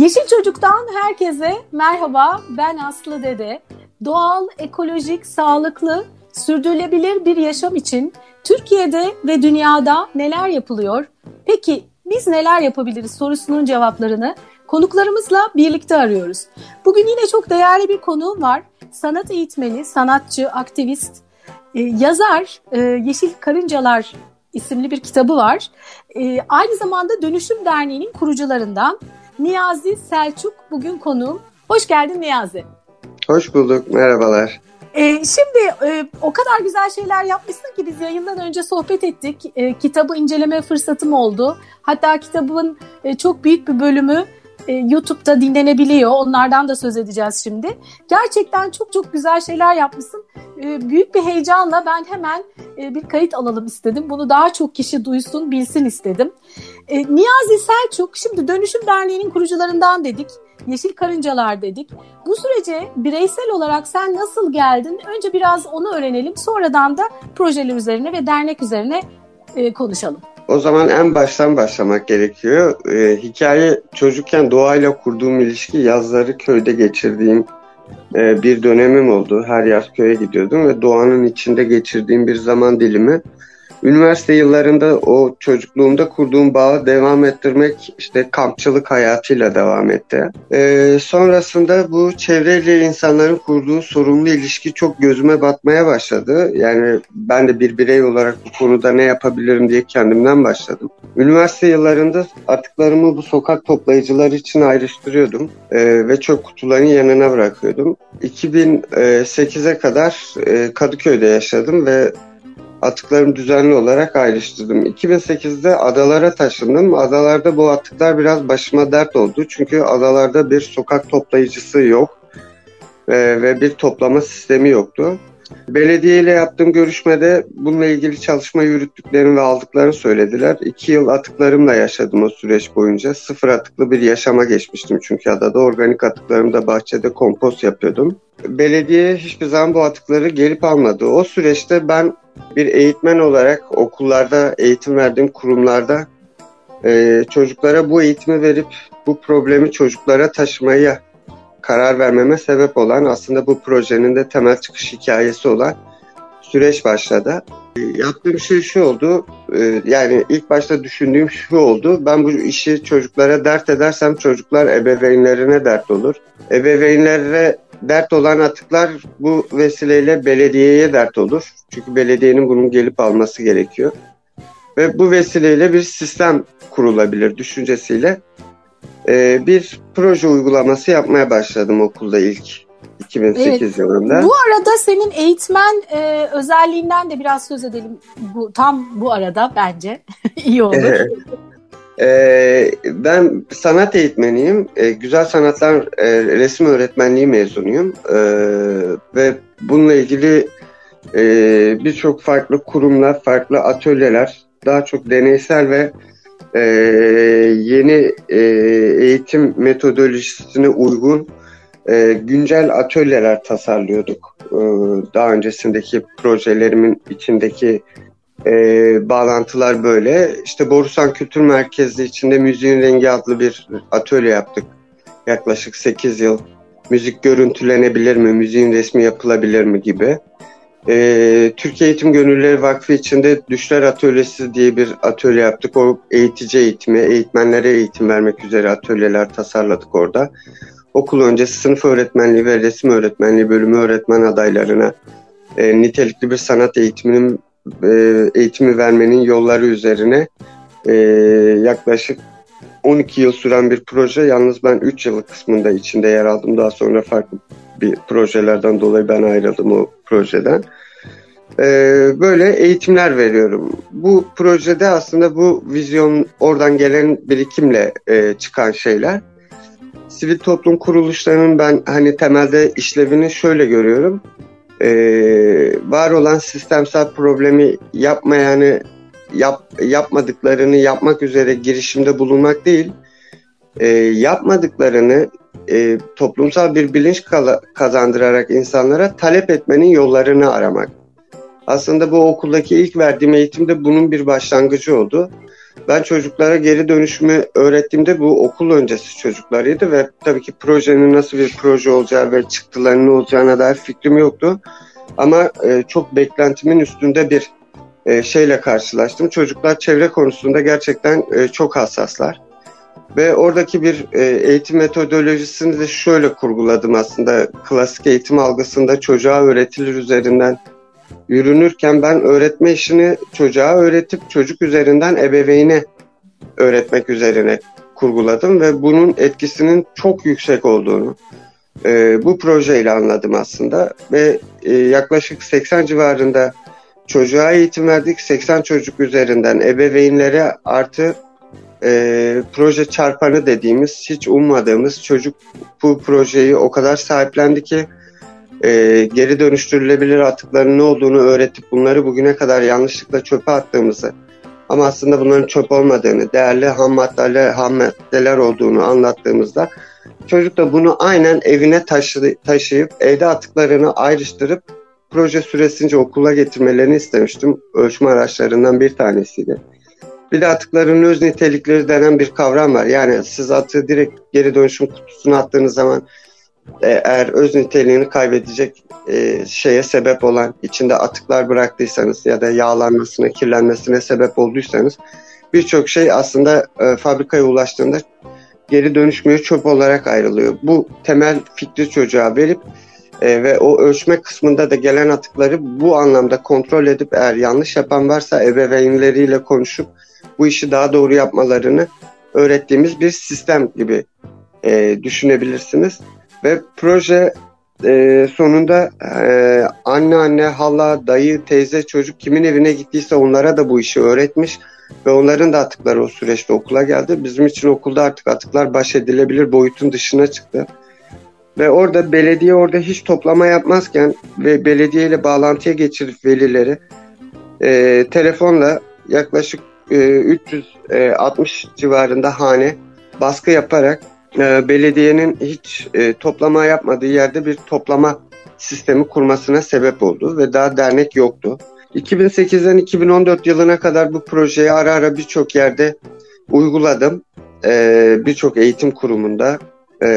Yeşil Çocuk'tan herkese merhaba. Ben Aslı Dede. Doğal, ekolojik, sağlıklı, sürdürülebilir bir yaşam için Türkiye'de ve dünyada neler yapılıyor? Peki biz neler yapabiliriz sorusunun cevaplarını konuklarımızla birlikte arıyoruz. Bugün yine çok değerli bir konuğum var. Sanat eğitmeni, sanatçı, aktivist, e, yazar e, Yeşil Karıncalar isimli bir kitabı var. E, aynı zamanda Dönüşüm Derneği'nin kurucularından Niyazi Selçuk bugün konuğum. Hoş geldin Niyazi. Hoş bulduk, merhabalar. Ee, şimdi e, o kadar güzel şeyler yapmışsın ki biz yayından önce sohbet ettik. E, kitabı inceleme fırsatım oldu. Hatta kitabın e, çok büyük bir bölümü e, YouTube'da dinlenebiliyor. Onlardan da söz edeceğiz şimdi. Gerçekten çok çok güzel şeyler yapmışsın. E, büyük bir heyecanla ben hemen e, bir kayıt alalım istedim. Bunu daha çok kişi duysun, bilsin istedim. E, Niyazi Selçuk, şimdi Dönüşüm Derneği'nin kurucularından dedik. Yeşil Karıncalar dedik. Bu sürece bireysel olarak sen nasıl geldin? Önce biraz onu öğrenelim. Sonradan da projeler üzerine ve dernek üzerine e, konuşalım. O zaman en baştan başlamak gerekiyor. Ee, hikaye çocukken doğayla kurduğum ilişki yazları köyde geçirdiğim e, bir dönemim oldu. Her yaz köye gidiyordum ve doğanın içinde geçirdiğim bir zaman dilimi Üniversite yıllarında o çocukluğumda kurduğum bağı devam ettirmek işte kampçılık hayatıyla devam etti. Ee, sonrasında bu çevreyle insanların kurduğu sorumlu ilişki çok gözüme batmaya başladı. Yani ben de bir birey olarak bu konuda ne yapabilirim diye kendimden başladım. Üniversite yıllarında atıklarımı bu sokak toplayıcılar için ayrıştırıyordum ee, ve çöp kutularının yanına bırakıyordum. 2008'e kadar e, Kadıköy'de yaşadım ve atıklarımı düzenli olarak ayrıştırdım. 2008'de adalara taşındım. Adalarda bu atıklar biraz başıma dert oldu. Çünkü adalarda bir sokak toplayıcısı yok e, ve bir toplama sistemi yoktu. Belediye ile yaptığım görüşmede bununla ilgili çalışma yürüttüklerini ve aldıklarını söylediler. İki yıl atıklarımla yaşadım o süreç boyunca. Sıfır atıklı bir yaşama geçmiştim çünkü adada organik atıklarımı da bahçede kompost yapıyordum. Belediye hiçbir zaman bu atıkları gelip almadı. O süreçte ben bir eğitmen olarak okullarda, eğitim verdiğim kurumlarda e, çocuklara bu eğitimi verip bu problemi çocuklara taşımaya karar vermeme sebep olan aslında bu projenin de temel çıkış hikayesi olan süreç başladı. E, yaptığım şey şu oldu, e, yani ilk başta düşündüğüm şu oldu, ben bu işi çocuklara dert edersem çocuklar ebeveynlerine dert olur. Ebeveynlere dert olan atıklar bu vesileyle belediyeye dert olur. Çünkü belediyenin bunun gelip alması gerekiyor. Ve bu vesileyle bir sistem kurulabilir düşüncesiyle e, bir proje uygulaması yapmaya başladım okulda ilk 2008 evet. yılında. Bu arada senin eğitmen e, özelliğinden de biraz söz edelim. Bu tam bu arada bence iyi olur. Ee, ben sanat eğitmeniyim. Ee, güzel sanatlar e, resim öğretmenliği mezunuyum. Ee, ve bununla ilgili e, birçok farklı kurumlar, farklı atölyeler, daha çok deneysel ve e, yeni e, eğitim metodolojisine uygun e, güncel atölyeler tasarlıyorduk. E, daha öncesindeki projelerimin içindeki e, bağlantılar böyle. İşte Borusan Kültür Merkezi içinde Müziğin Rengi adlı bir atölye yaptık. Yaklaşık 8 yıl. Müzik görüntülenebilir mi, müziğin resmi yapılabilir mi gibi. E, Türkiye Eğitim Gönülleri Vakfı içinde Düşler Atölyesi diye bir atölye yaptık. O eğitici eğitimi, eğitmenlere eğitim vermek üzere atölyeler tasarladık orada. Okul öncesi sınıf öğretmenliği ve resim öğretmenliği bölümü öğretmen adaylarına e, nitelikli bir sanat eğitiminin e, eğitimi vermenin yolları üzerine e, yaklaşık 12 yıl süren bir proje. Yalnız ben 3 yıllık kısmında içinde yer aldım. Daha sonra farklı bir projelerden dolayı ben ayrıldım o projeden. Ee, böyle eğitimler veriyorum. Bu projede aslında bu vizyon oradan gelen birikimle e, çıkan şeyler. Sivil toplum kuruluşlarının ben hani temelde işlevini şöyle görüyorum e, var olan sistemsel problemi yapmayanı yap, yapmadıklarını yapmak üzere girişimde bulunmak değil, e, yapmadıklarını e, toplumsal bir bilinç kazandırarak insanlara talep etmenin yollarını aramak. Aslında bu okuldaki ilk verdiğim eğitimde bunun bir başlangıcı oldu. Ben çocuklara geri dönüşümü öğrettiğimde bu okul öncesi çocuklarıydı ve tabii ki projenin nasıl bir proje olacağı ve çıktılarının olacağına dair fikrim yoktu. Ama e, çok beklentimin üstünde bir e, şeyle karşılaştım. Çocuklar çevre konusunda gerçekten e, çok hassaslar. Ve oradaki bir e, eğitim metodolojisini de şöyle kurguladım aslında. Klasik eğitim algısında çocuğa öğretilir üzerinden yürünürken ben öğretme işini çocuğa öğretip çocuk üzerinden ebeveyne öğretmek üzerine kurguladım ve bunun etkisinin çok yüksek olduğunu e, bu projeyle anladım aslında ve e, yaklaşık 80 civarında çocuğa eğitim verdik. 80 çocuk üzerinden ebeveynlere artı e, proje çarpanı dediğimiz hiç ummadığımız çocuk bu projeyi o kadar sahiplendi ki e, geri dönüştürülebilir atıkların ne olduğunu öğretip bunları bugüne kadar yanlışlıkla çöpe attığımızı ama aslında bunların çöp olmadığını, değerli ham maddeler, ham maddeler olduğunu anlattığımızda çocuk da bunu aynen evine taşı, taşıyıp evde atıklarını ayrıştırıp proje süresince okula getirmelerini istemiştim. Ölçme araçlarından bir tanesiydi. Bir de atıkların öz nitelikleri denen bir kavram var. Yani siz atığı direkt geri dönüşüm kutusuna attığınız zaman e, eğer öz niteliğini kaybedecek e, şeye sebep olan içinde atıklar bıraktıysanız ya da yağlanmasına, kirlenmesine sebep olduysanız birçok şey aslında e, fabrikaya ulaştığında geri dönüşmüyor, çöp olarak ayrılıyor. Bu temel fikri çocuğa verip e, ve o ölçme kısmında da gelen atıkları bu anlamda kontrol edip eğer yanlış yapan varsa ebeveynleriyle konuşup bu işi daha doğru yapmalarını öğrettiğimiz bir sistem gibi e, düşünebilirsiniz. Ve proje e, sonunda e, anne anne, hala, dayı, teyze, çocuk kimin evine gittiyse onlara da bu işi öğretmiş ve onların da atıkları o süreçte okula geldi. Bizim için okulda artık atıklar baş edilebilir boyutun dışına çıktı. Ve orada belediye orada hiç toplama yapmazken ve belediye ile bağlantıya geçirip velileri e, telefonla yaklaşık 360 civarında hane baskı yaparak e, belediyenin hiç e, toplama yapmadığı yerde bir toplama sistemi kurmasına sebep oldu ve daha dernek yoktu. 2008'den 2014 yılına kadar bu projeyi ara ara birçok yerde uyguladım. E, birçok eğitim kurumunda e,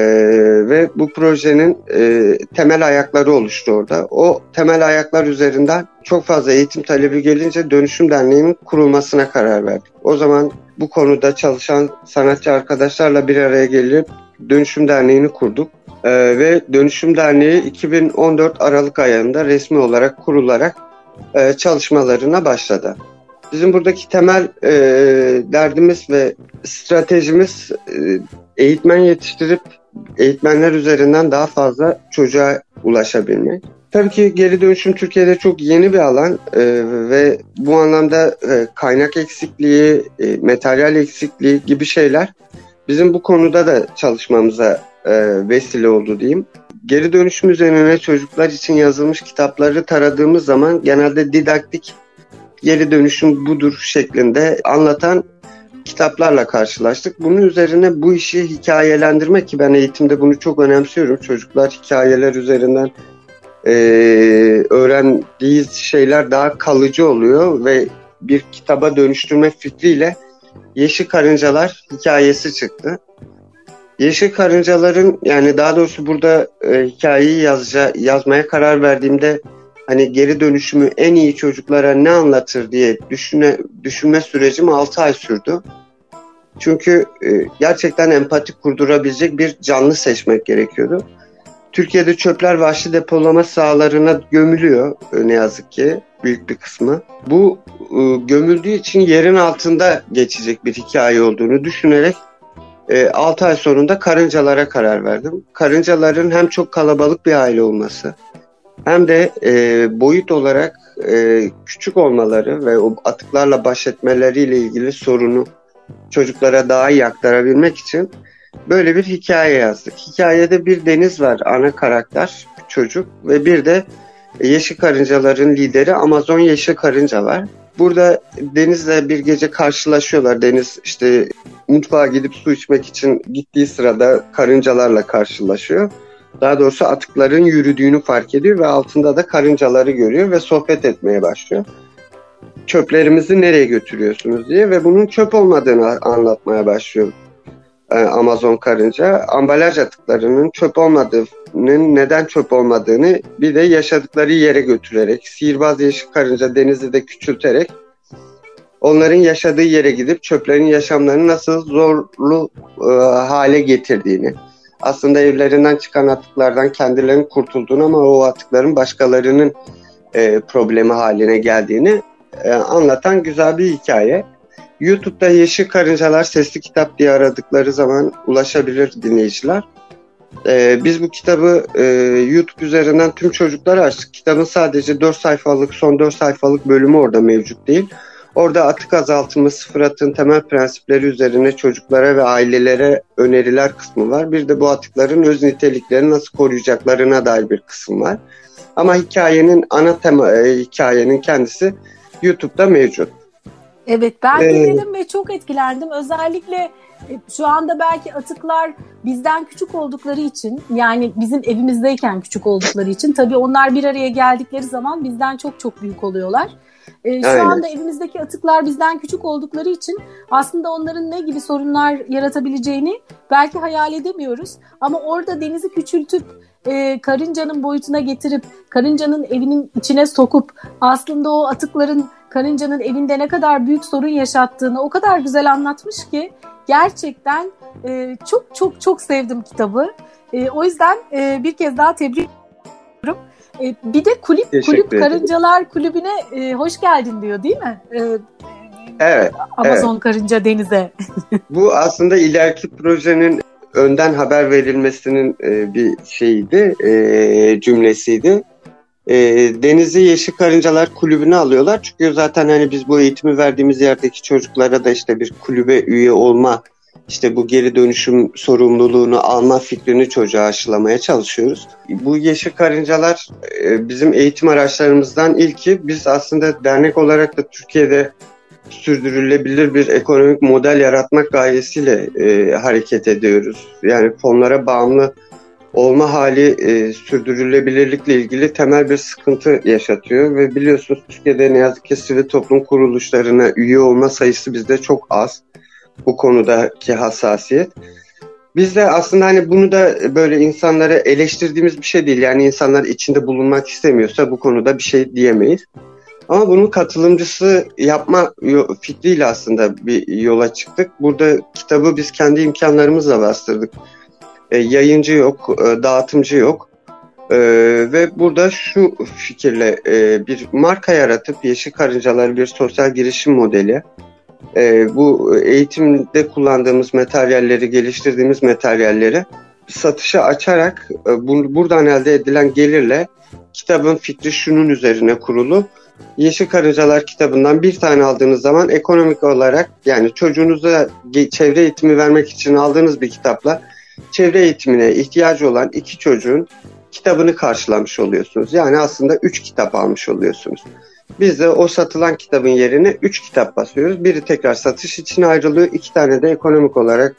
ve bu projenin e, temel ayakları oluştu orada. O temel ayaklar üzerinden çok fazla eğitim talebi gelince Dönüşüm Derneği'nin kurulmasına karar verdik. O zaman bu konuda çalışan sanatçı arkadaşlarla bir araya gelip Dönüşüm Derneği'ni kurduk. Ee, ve Dönüşüm Derneği 2014 Aralık ayında resmi olarak kurularak e, çalışmalarına başladı. Bizim buradaki temel e, derdimiz ve stratejimiz e, eğitmen yetiştirip eğitmenler üzerinden daha fazla çocuğa ulaşabilmek. Tabii ki geri dönüşüm Türkiye'de çok yeni bir alan e, ve bu anlamda e, kaynak eksikliği, e, materyal eksikliği gibi şeyler bizim bu konuda da çalışmamıza e, vesile oldu diyeyim. Geri dönüşüm üzerine çocuklar için yazılmış kitapları taradığımız zaman genelde didaktik geri dönüşüm budur şeklinde anlatan kitaplarla karşılaştık. Bunun üzerine bu işi hikayelendirmek ki ben eğitimde bunu çok önemsiyorum. Çocuklar hikayeler üzerinden e, öğrendiği şeyler daha kalıcı oluyor ve bir kitaba dönüştürme fikriyle Yeşil Karıncalar hikayesi çıktı. Yeşil Karıncaların yani daha doğrusu burada e, hikayeyi yazca, yazmaya karar verdiğimde hani geri dönüşümü en iyi çocuklara ne anlatır diye düşüne, düşünme sürecim 6 ay sürdü. Çünkü e, gerçekten empati kurdurabilecek bir canlı seçmek gerekiyordu. Türkiye'de çöpler vahşi depolama sahalarına gömülüyor e, ne yazık ki büyük bir kısmı. Bu e, gömüldüğü için yerin altında geçecek bir hikaye olduğunu düşünerek e, 6 ay sonunda karıncalara karar verdim. Karıncaların hem çok kalabalık bir aile olması hem de e, boyut olarak e, küçük olmaları ve o atıklarla baş etmeleriyle ilgili sorunu çocuklara daha iyi aktarabilmek için böyle bir hikaye yazdık. Hikayede bir deniz var ana karakter çocuk ve bir de yeşil karıncaların lideri Amazon yeşil karınca var. Burada Deniz'le bir gece karşılaşıyorlar. Deniz işte mutfağa gidip su içmek için gittiği sırada karıncalarla karşılaşıyor. Daha doğrusu atıkların yürüdüğünü fark ediyor ve altında da karıncaları görüyor ve sohbet etmeye başlıyor. çöplerimizi nereye götürüyorsunuz diye ve bunun çöp olmadığını anlatmaya başlıyor e, Amazon karınca. Ambalaj atıklarının çöp olmadığının neden çöp olmadığını bir de yaşadıkları yere götürerek sihirbaz yeşil karınca denizi de küçülterek onların yaşadığı yere gidip çöplerin yaşamlarını nasıl zorlu e, hale getirdiğini aslında evlerinden çıkan atıklardan kendilerinin kurtulduğunu ama o atıkların başkalarının e, problemi haline geldiğini e, anlatan güzel bir hikaye. YouTube'da Yeşil Karıncalar Sesli Kitap diye aradıkları zaman ulaşabilir dinleyiciler. E, biz bu kitabı e, YouTube üzerinden tüm çocuklara açtık. Kitabın sadece 4 sayfalık, son 4 sayfalık bölümü orada mevcut değil. Orada atık azaltımı, sıfır atığın temel prensipleri üzerine çocuklara ve ailelere öneriler kısmı var. Bir de bu atıkların öz niteliklerini nasıl koruyacaklarına dair bir kısım var. Ama hikayenin ana tema, e, hikayenin kendisi YouTube'da mevcut. Evet ben ee, dinledim ve çok etkilendim. Özellikle e, şu anda belki atıklar bizden küçük oldukları için yani bizim evimizdeyken küçük oldukları için tabii onlar bir araya geldikleri zaman bizden çok çok büyük oluyorlar. Ee, şu Aynen. anda evimizdeki atıklar bizden küçük oldukları için aslında onların ne gibi sorunlar yaratabileceğini belki hayal edemiyoruz. Ama orada denizi küçültüp e, karıncanın boyutuna getirip karıncanın evinin içine sokup aslında o atıkların karıncanın evinde ne kadar büyük sorun yaşattığını o kadar güzel anlatmış ki gerçekten e, çok çok çok sevdim kitabı. E, o yüzden e, bir kez daha tebrik. E, bir de kulüp kulüp Karıncalar Kulübü'ne e, hoş geldin diyor değil mi? E, evet. Amazon evet. Karınca Denize. Bu aslında ileriki projenin önden haber verilmesinin e, bir şeyiydi, e, cümlesiydi. E, Denizli Yeşil Karıncalar Kulübü'ne alıyorlar. Çünkü zaten hani biz bu eğitimi verdiğimiz yerdeki çocuklara da işte bir kulübe üye olma, işte bu geri dönüşüm sorumluluğunu alma fikrini çocuğa aşılamaya çalışıyoruz. Bu Yeşil Karıncalar e, bizim eğitim araçlarımızdan ilki. Biz aslında dernek olarak da Türkiye'de sürdürülebilir bir ekonomik model yaratmak gayesiyle e, hareket ediyoruz. Yani fonlara bağımlı olma hali e, sürdürülebilirlikle ilgili temel bir sıkıntı yaşatıyor ve biliyorsunuz Türkiye'de ne yazık ki sivil toplum kuruluşlarına üye olma sayısı bizde çok az bu konudaki hassasiyet. Biz de aslında hani bunu da böyle insanlara eleştirdiğimiz bir şey değil. Yani insanlar içinde bulunmak istemiyorsa bu konuda bir şey diyemeyiz. Ama bunun katılımcısı yapma fikriyle aslında bir yola çıktık. Burada kitabı biz kendi imkanlarımızla bastırdık. E, yayıncı yok, e, dağıtımcı yok. E, ve burada şu fikirle e, bir marka yaratıp Yeşil Karıncalar bir sosyal girişim modeli. E, bu eğitimde kullandığımız materyalleri, geliştirdiğimiz materyalleri satışa açarak e, bu, buradan elde edilen gelirle kitabın fikri şunun üzerine kurulu Yeşil Karıncalar kitabından bir tane aldığınız zaman ekonomik olarak yani çocuğunuza çevre eğitimi vermek için aldığınız bir kitapla çevre eğitimine ihtiyacı olan iki çocuğun kitabını karşılamış oluyorsunuz. Yani aslında üç kitap almış oluyorsunuz. Biz de o satılan kitabın yerine üç kitap basıyoruz. Biri tekrar satış için ayrılıyor. iki tane de ekonomik olarak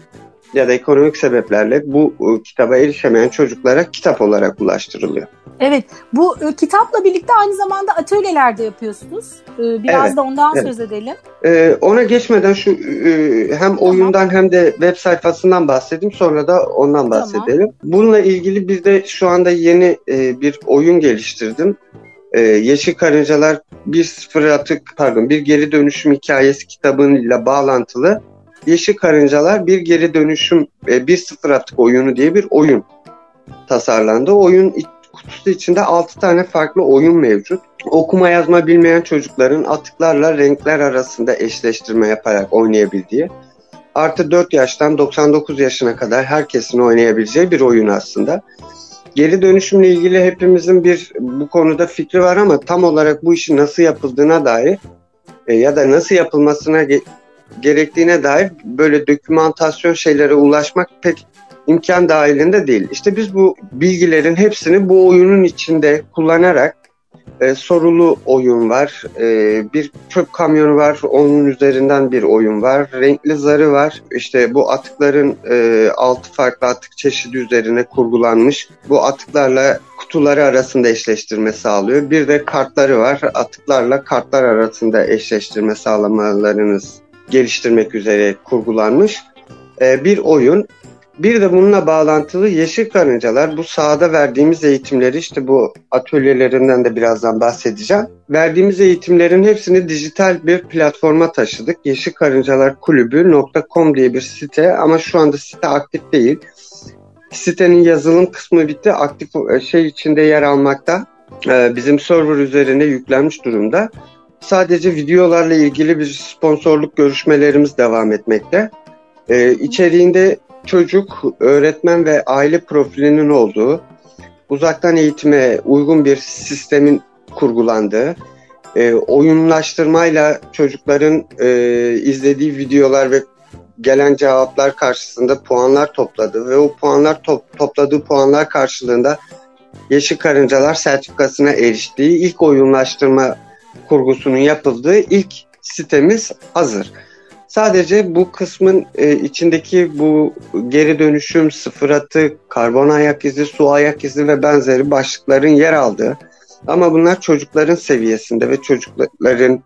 ya da ekonomik sebeplerle bu e, kitaba erişemeyen çocuklara kitap olarak ulaştırılıyor. Evet, bu e, kitapla birlikte aynı zamanda atölyeler de yapıyorsunuz. E, biraz evet, da ondan evet. söz edelim. E, ona geçmeden şu e, hem tamam. oyundan hem de web sayfasından bahsedeyim, sonra da ondan bahsedelim. Tamam. Bununla ilgili biz de şu anda yeni e, bir oyun geliştirdim. E, Yeşil Karıncalar bir sıfır atık, pardon bir geri dönüşüm hikayesi kitabıyla bağlantılı Yeşil Karıncalar bir geri dönüşüm, e, bir sıfır atık oyunu diye bir oyun tasarlandı. Oyun kutusu içinde 6 tane farklı oyun mevcut. Okuma yazma bilmeyen çocukların atıklarla renkler arasında eşleştirme yaparak oynayabildiği, artı 4 yaştan 99 yaşına kadar herkesin oynayabileceği bir oyun aslında. Geri dönüşümle ilgili hepimizin bir bu konuda fikri var ama tam olarak bu işin nasıl yapıldığına dair e, ya da nasıl yapılmasına ge- gerektiğine dair böyle dokümantasyon şeylere ulaşmak pek imkan dahilinde değil. İşte biz bu bilgilerin hepsini bu oyunun içinde kullanarak e, sorulu oyun var, e, bir çöp kamyonu var, onun üzerinden bir oyun var, renkli zarı var. İşte bu atıkların e, altı farklı atık çeşidi üzerine kurgulanmış. Bu atıklarla kutuları arasında eşleştirme sağlıyor. Bir de kartları var. Atıklarla kartlar arasında eşleştirme sağlamalarınız geliştirmek üzere kurgulanmış e, bir oyun. Bir de bununla bağlantılı Yeşil Karıncalar bu sahada verdiğimiz eğitimleri işte bu atölyelerinden de birazdan bahsedeceğim. Verdiğimiz eğitimlerin hepsini dijital bir platforma taşıdık. Yeşil Karıncalar Kulübü.com diye bir site ama şu anda site aktif değil. Sitenin yazılım kısmı bitti. Aktif e, şey içinde yer almakta. E, bizim server üzerine yüklenmiş durumda. Sadece videolarla ilgili bir sponsorluk görüşmelerimiz devam etmekte. Ee, içeriğinde çocuk, öğretmen ve aile profilinin olduğu, uzaktan eğitime uygun bir sistemin kurgulandığı, e, oyunlaştırmayla çocukların e, izlediği videolar ve gelen cevaplar karşısında puanlar topladı ve o puanlar top, topladığı puanlar karşılığında Yeşil Karıncalar sertifikasına eriştiği ilk oyunlaştırma kurgusunun yapıldığı ilk sitemiz hazır. Sadece bu kısmın e, içindeki bu geri dönüşüm, sıfır atı, karbon ayak izi, su ayak izi ve benzeri başlıkların yer aldığı ama bunlar çocukların seviyesinde ve çocukların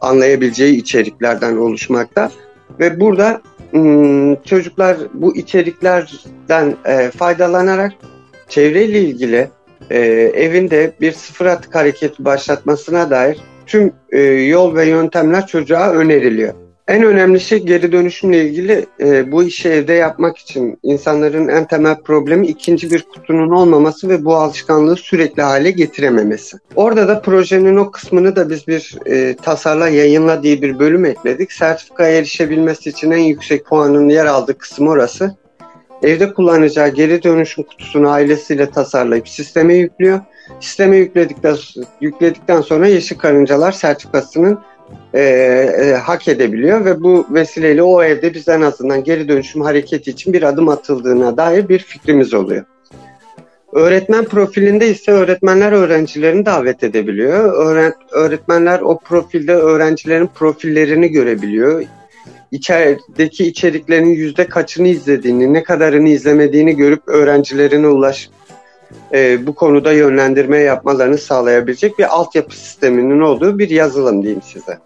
anlayabileceği içeriklerden oluşmakta. Ve burada hmm, çocuklar bu içeriklerden e, faydalanarak çevreyle ilgili e, evinde bir sıfır atık hareketi başlatmasına dair tüm e, yol ve yöntemler çocuğa öneriliyor. En önemli şey geri dönüşümle ilgili e, bu işi evde yapmak için insanların en temel problemi ikinci bir kutunun olmaması ve bu alışkanlığı sürekli hale getirememesi. Orada da projenin o kısmını da biz bir e, tasarla yayınla diye bir bölüm ekledik. Sertifikaya erişebilmesi için en yüksek puanın yer aldığı kısım orası. Evde kullanacağı geri dönüşüm kutusunu ailesiyle tasarlayıp sisteme yüklüyor. Sisteme yükledikten, yükledikten sonra Yeşil Karıncalar sertifikasının e, e, hak edebiliyor ve bu vesileyle o evde biz en azından geri dönüşüm hareketi için bir adım atıldığına dair bir fikrimiz oluyor. Öğretmen profilinde ise öğretmenler öğrencilerini davet edebiliyor. Öğret öğretmenler o profilde öğrencilerin profillerini görebiliyor. İçerideki içeriklerin yüzde kaçını izlediğini, ne kadarını izlemediğini görüp öğrencilerine ulaşıp e, bu konuda yönlendirme yapmalarını sağlayabilecek bir altyapı sisteminin olduğu bir yazılım diyeyim size.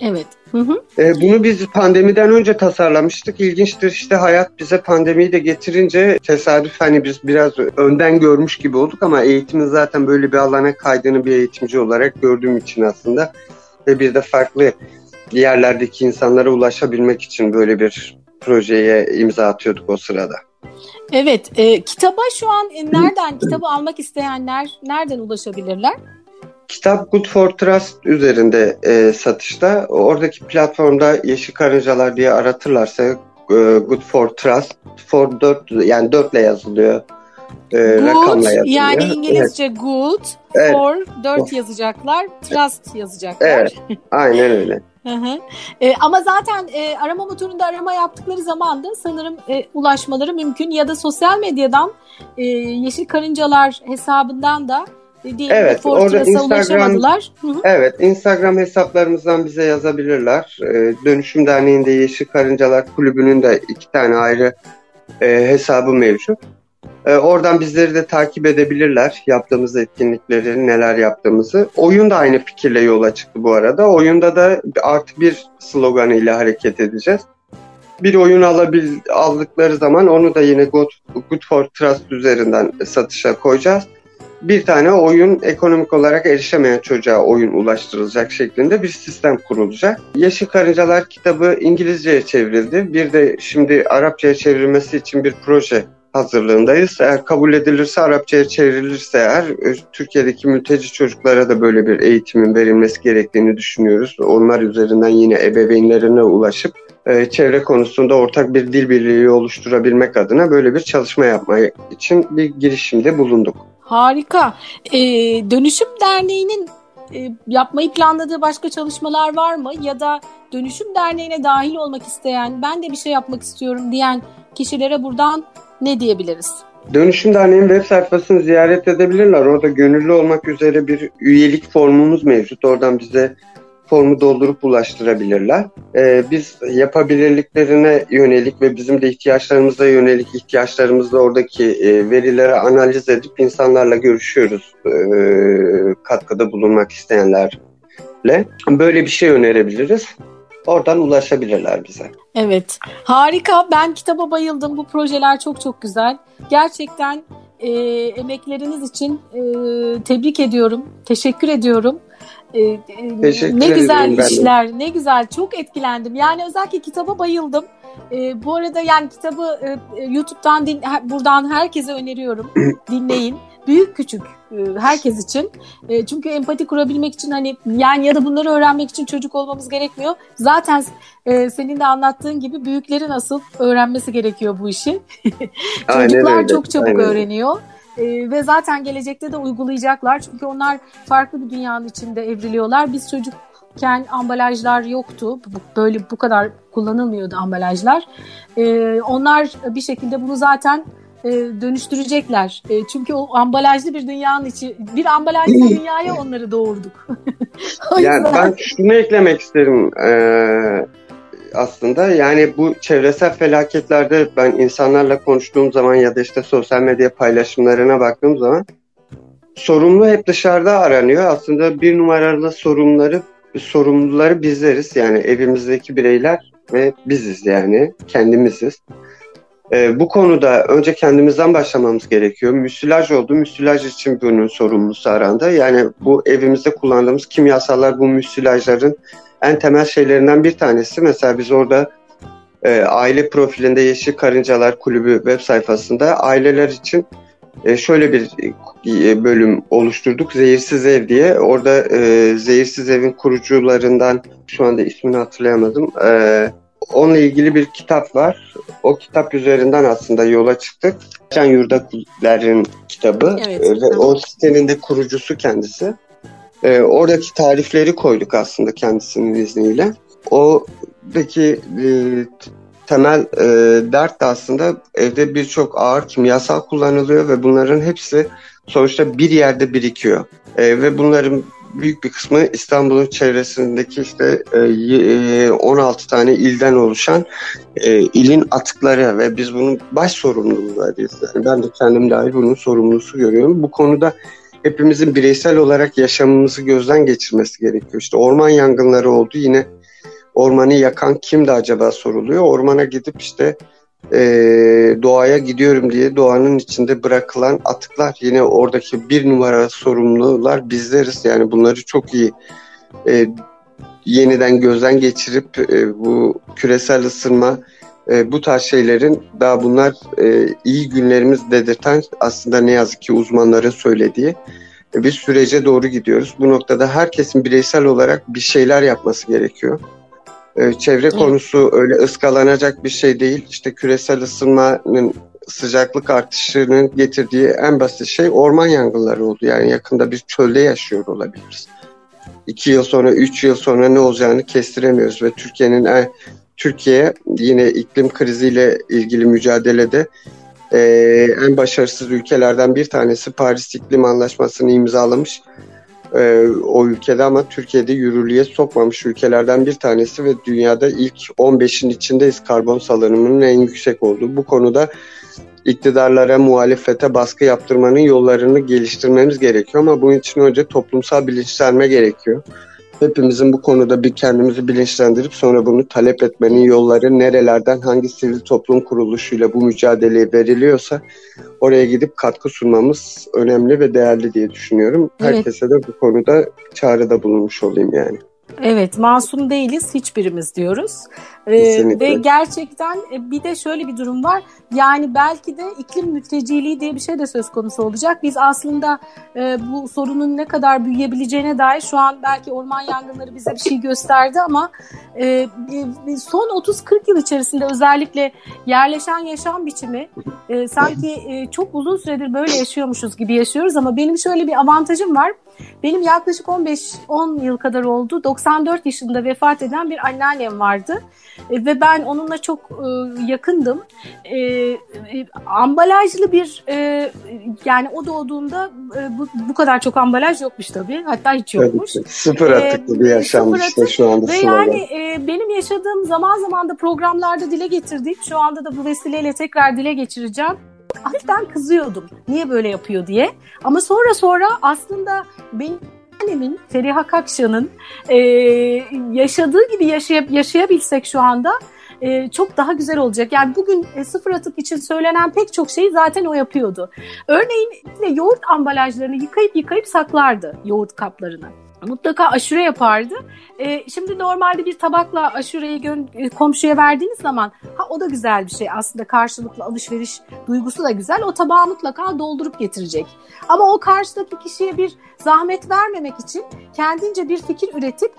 Evet. Hı hı. E, bunu biz pandemiden önce tasarlamıştık. İlginçtir işte hayat bize pandemiyi de getirince tesadüf hani biz biraz önden görmüş gibi olduk ama eğitimin zaten böyle bir alana kaydığını bir eğitimci olarak gördüğüm için aslında ve bir de farklı yerlerdeki insanlara ulaşabilmek için böyle bir projeye imza atıyorduk o sırada. Evet, e, kitaba şu an e, nereden, kitabı almak isteyenler nereden ulaşabilirler? Kitap Good for Trust üzerinde e, satışta. Oradaki platformda Yeşil Karıncalar diye aratırlarsa e, Good for Trust, for 4 yani 4 ile yazılıyor. E, good, rakamla yazılıyor. Yani İngilizce evet. good, evet. for 4 yazacaklar, trust yazacaklar. Evet, aynen öyle. Hı hı. E, ama zaten e, arama motorunda arama yaptıkları zaman da sanırım e, ulaşmaları mümkün ya da sosyal medyadan e, Yeşil Karıncalar hesabından da diyelim evet, orada Instagram, Evet, Instagram hesaplarımızdan bize yazabilirler. E, Dönüşüm Derneği'nde Yeşil Karıncalar Kulübü'nün de iki tane ayrı e, hesabı mevcut. E, oradan bizleri de takip edebilirler. Yaptığımız etkinlikleri, neler yaptığımızı. Oyun da aynı fikirle yola çıktı bu arada. Oyunda da artı bir sloganıyla hareket edeceğiz. Bir oyun alabil, aldıkları zaman onu da yine Good, Good for Trust üzerinden satışa koyacağız. Bir tane oyun ekonomik olarak erişemeyen çocuğa oyun ulaştırılacak şeklinde bir sistem kurulacak. Yeşil Karıncalar kitabı İngilizceye çevrildi. Bir de şimdi Arapçaya çevrilmesi için bir proje hazırlığındayız. Eğer kabul edilirse, Arapçaya çevrilirse eğer e, Türkiye'deki mülteci çocuklara da böyle bir eğitimin verilmesi gerektiğini düşünüyoruz. Onlar üzerinden yine ebeveynlerine ulaşıp e, çevre konusunda ortak bir dil birliği oluşturabilmek adına böyle bir çalışma yapmak için bir girişimde bulunduk. Harika. Ee, Dönüşüm Derneği'nin e, yapmayı planladığı başka çalışmalar var mı? Ya da Dönüşüm Derneği'ne dahil olmak isteyen, ben de bir şey yapmak istiyorum diyen kişilere buradan ne diyebiliriz? Dönüşüm Derneği'nin web sayfasını ziyaret edebilirler. Orada gönüllü olmak üzere bir üyelik formumuz mevcut. Oradan bize formu doldurup ulaştırabilirler. Ee, biz yapabilirliklerine yönelik ve bizim de ihtiyaçlarımıza yönelik ihtiyaçlarımızda oradaki e, verileri analiz edip insanlarla görüşüyoruz. E, katkıda bulunmak isteyenlerle. Böyle bir şey önerebiliriz. Oradan ulaşabilirler bize. Evet. Harika. Ben kitaba bayıldım. Bu projeler çok çok güzel. Gerçekten e, emekleriniz için e, tebrik ediyorum. Teşekkür ediyorum. E, e, Teşekkür ne güzel işler, ne güzel. Çok etkilendim. Yani özellikle kitaba bayıldım. E, bu arada yani kitabı e, YouTube'dan din, buradan herkese öneriyorum. Dinleyin. Büyük küçük e, herkes için. E, çünkü empati kurabilmek için hani yani ya da bunları öğrenmek için çocuk olmamız gerekmiyor. Zaten e, senin de anlattığın gibi büyüklerin asıl öğrenmesi gerekiyor bu işi. Çocuklar öyle. çok çabuk Aynen. öğreniyor. E, ve zaten gelecekte de uygulayacaklar. Çünkü onlar farklı bir dünyanın içinde evriliyorlar. Biz çocukken ambalajlar yoktu. Böyle bu kadar kullanılmıyordu ambalajlar. E, onlar bir şekilde bunu zaten e, dönüştürecekler. E, çünkü o ambalajlı bir dünyanın içi, bir ambalajlı dünyaya onları doğurduk. yani ben şunu eklemek isterim e, aslında. Yani bu çevresel felaketlerde ben insanlarla konuştuğum zaman ya da işte sosyal medya paylaşımlarına baktığım zaman sorumlu hep dışarıda aranıyor. Aslında bir numaralı sorumluları sorumluları bizleriz. Yani evimizdeki bireyler ve biziz yani kendimiziz. E, bu konuda önce kendimizden başlamamız gerekiyor. Müsilaj oldu. Müsilaj için bunun sorumlusu arandı. Yani bu evimizde kullandığımız kimyasallar bu müsilajların en temel şeylerinden bir tanesi. Mesela biz orada e, aile profilinde Yeşil Karıncalar Kulübü web sayfasında aileler için e, şöyle bir e, bölüm oluşturduk. Zehirsiz Ev diye. Orada e, Zehirsiz Ev'in kurucularından şu anda ismini hatırlayamadım. E, onunla ilgili bir kitap var. O kitap üzerinden aslında yola çıktık. Can Yurdakiler'in kitabı evet, ve evet. o sitenin de kurucusu kendisi. Ee, oradaki tarifleri koyduk aslında kendisinin izniyle. Oradaki e, temel e, dert de aslında evde birçok ağır kimyasal kullanılıyor ve bunların hepsi sonuçta bir yerde birikiyor. E, ve bunların büyük bir kısmı İstanbul'un çevresindeki işte 16 e, tane ilden oluşan e, ilin atıkları ve biz bunun baş sorumluluğuyuz. Yani ben de kendim dahil bunun sorumlusu görüyorum. Bu konuda hepimizin bireysel olarak yaşamımızı gözden geçirmesi gerekiyor. İşte orman yangınları oldu yine ormanı yakan kimdi acaba soruluyor. Ormana gidip işte e, doğaya gidiyorum diye doğanın içinde bırakılan atıklar yine oradaki bir numara sorumlular bizleriz. Yani bunları çok iyi e, yeniden gözden geçirip e, bu küresel ısınma e, bu tarz şeylerin daha bunlar e, iyi günlerimiz dedirten aslında ne yazık ki uzmanların söylediği e, bir sürece doğru gidiyoruz. Bu noktada herkesin bireysel olarak bir şeyler yapması gerekiyor. Ee, çevre konusu öyle ıskalanacak bir şey değil. İşte küresel ısınmanın sıcaklık artışının getirdiği en basit şey orman yangınları oldu. Yani yakında bir çölde yaşıyor olabiliriz. İki yıl sonra, üç yıl sonra ne olacağını kestiremiyoruz ve Türkiye'nin en, Türkiye yine iklim kriziyle ilgili mücadelede e, en başarısız ülkelerden bir tanesi Paris İklim Anlaşması'nı imzalamış e, o ülkede ama Türkiye'de yürürlüğe sokmamış ülkelerden bir tanesi ve dünyada ilk 15'in içindeyiz karbon salınımının en yüksek olduğu. Bu konuda iktidarlara, muhalefete baskı yaptırmanın yollarını geliştirmemiz gerekiyor ama bunun için önce toplumsal bilinçlenme gerekiyor. Hepimizin bu konuda bir kendimizi bilinçlendirip sonra bunu talep etmenin yolları nerelerden hangi sivil toplum kuruluşuyla bu mücadeleye veriliyorsa oraya gidip katkı sunmamız önemli ve değerli diye düşünüyorum. Evet. Herkese de bu konuda çağrıda bulunmuş olayım yani. Evet masum değiliz hiçbirimiz diyoruz. Ee, ve gerçekten e, bir de şöyle bir durum var. Yani belki de iklim mülteciliği diye bir şey de söz konusu olacak. Biz aslında e, bu sorunun ne kadar büyüyebileceğine dair şu an belki orman yangınları bize bir şey gösterdi ama e, son 30-40 yıl içerisinde özellikle yerleşen yaşam biçimi e, sanki e, çok uzun süredir böyle yaşıyormuşuz gibi yaşıyoruz ama benim şöyle bir avantajım var. Benim yaklaşık 15-10 yıl kadar oldu 94 yaşında vefat eden bir anneannem vardı. E, ve ben onunla çok e, yakındım. E, e, ambalajlı bir e, yani o doğduğunda e, bu, bu kadar çok ambalaj yokmuş tabii. Hatta hiç yokmuş. Tabii, sıfır atıklı bir yaşam işte şu anda. Ve yani e, benim yaşadığım zaman zaman da programlarda dile getirdiğim şu anda da bu vesileyle tekrar dile geçireceğim hafiften kızıyordum. Niye böyle yapıyor diye. Ama sonra sonra aslında benim annemin Feriha Kakşan'ın e, yaşadığı gibi yaşayıp yaşayabilsek şu anda e, çok daha güzel olacak. Yani bugün e, sıfır atık için söylenen pek çok şeyi zaten o yapıyordu. Örneğin yoğurt ambalajlarını yıkayıp yıkayıp saklardı yoğurt kaplarını mutlaka aşure yapardı. E, şimdi normalde bir tabakla aşureyi gö- komşuya verdiğiniz zaman ha o da güzel bir şey aslında karşılıklı alışveriş duygusu da güzel. O tabağı mutlaka doldurup getirecek. Ama o karşıdaki kişiye bir zahmet vermemek için kendince bir fikir üretip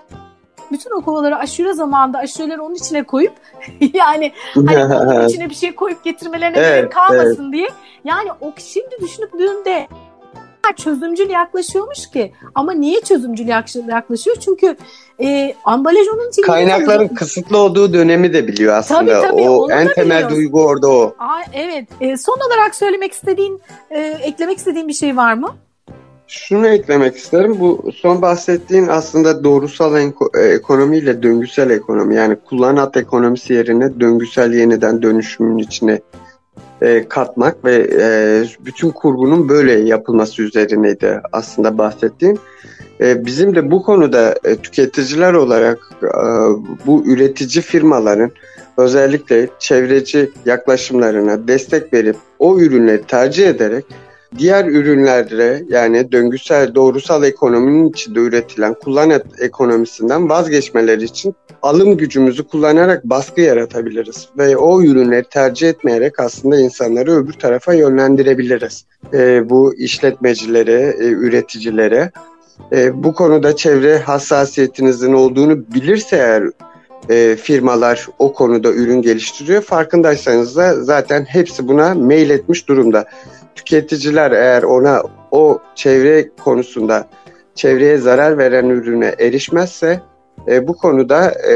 bütün o kovaları aşure zamanında aşureleri onun içine koyup yani hani içine bir şey koyup getirmelerine evet, gerek kalmasın evet. diye. Yani o şimdi düşündüğünde çözümcül yaklaşıyormuş ki. Ama niye çözümcül yaklaşıyor? Çünkü e, ambalaj onun için... Kaynakların kısıtlı olduğu dönemi de biliyor aslında. Tabii, tabii, o en temel biliyoruz. duygu orada o. Aa, evet. E, son olarak söylemek istediğin, e, eklemek istediğin bir şey var mı? Şunu eklemek isterim. Bu son bahsettiğin aslında doğrusal ekonomiyle döngüsel ekonomi. Yani kullanat ekonomisi yerine döngüsel yeniden dönüşümün içine e, katmak ve e, bütün kurgunun böyle yapılması üzerineydi aslında bahsettiğim. E, bizim de bu konuda e, tüketiciler olarak e, bu üretici firmaların özellikle çevreci yaklaşımlarına destek verip o ürünleri tercih ederek diğer ürünlere yani döngüsel doğrusal ekonominin içinde üretilen kullanat ekonomisinden vazgeçmeleri için alım gücümüzü kullanarak baskı yaratabiliriz ve o ürünleri tercih etmeyerek aslında insanları öbür tarafa yönlendirebiliriz. E, bu işletmecilere, e, üreticilere e, bu konuda çevre hassasiyetinizin olduğunu bilirse eğer e, firmalar o konuda ürün geliştiriyor. Farkındaysanız da zaten hepsi buna mail etmiş durumda. Tüketiciler eğer ona o çevre konusunda çevreye zarar veren ürüne erişmezse e, bu konuda e,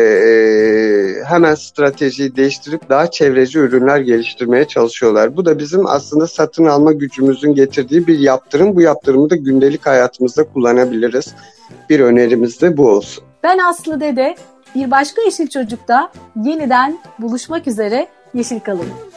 hemen stratejiyi değiştirip daha çevreci ürünler geliştirmeye çalışıyorlar. Bu da bizim aslında satın alma gücümüzün getirdiği bir yaptırım. Bu yaptırımı da gündelik hayatımızda kullanabiliriz. Bir önerimiz de bu olsun. Ben Aslı Dede, bir başka Yeşil Çocuk'ta yeniden buluşmak üzere Yeşil kalın.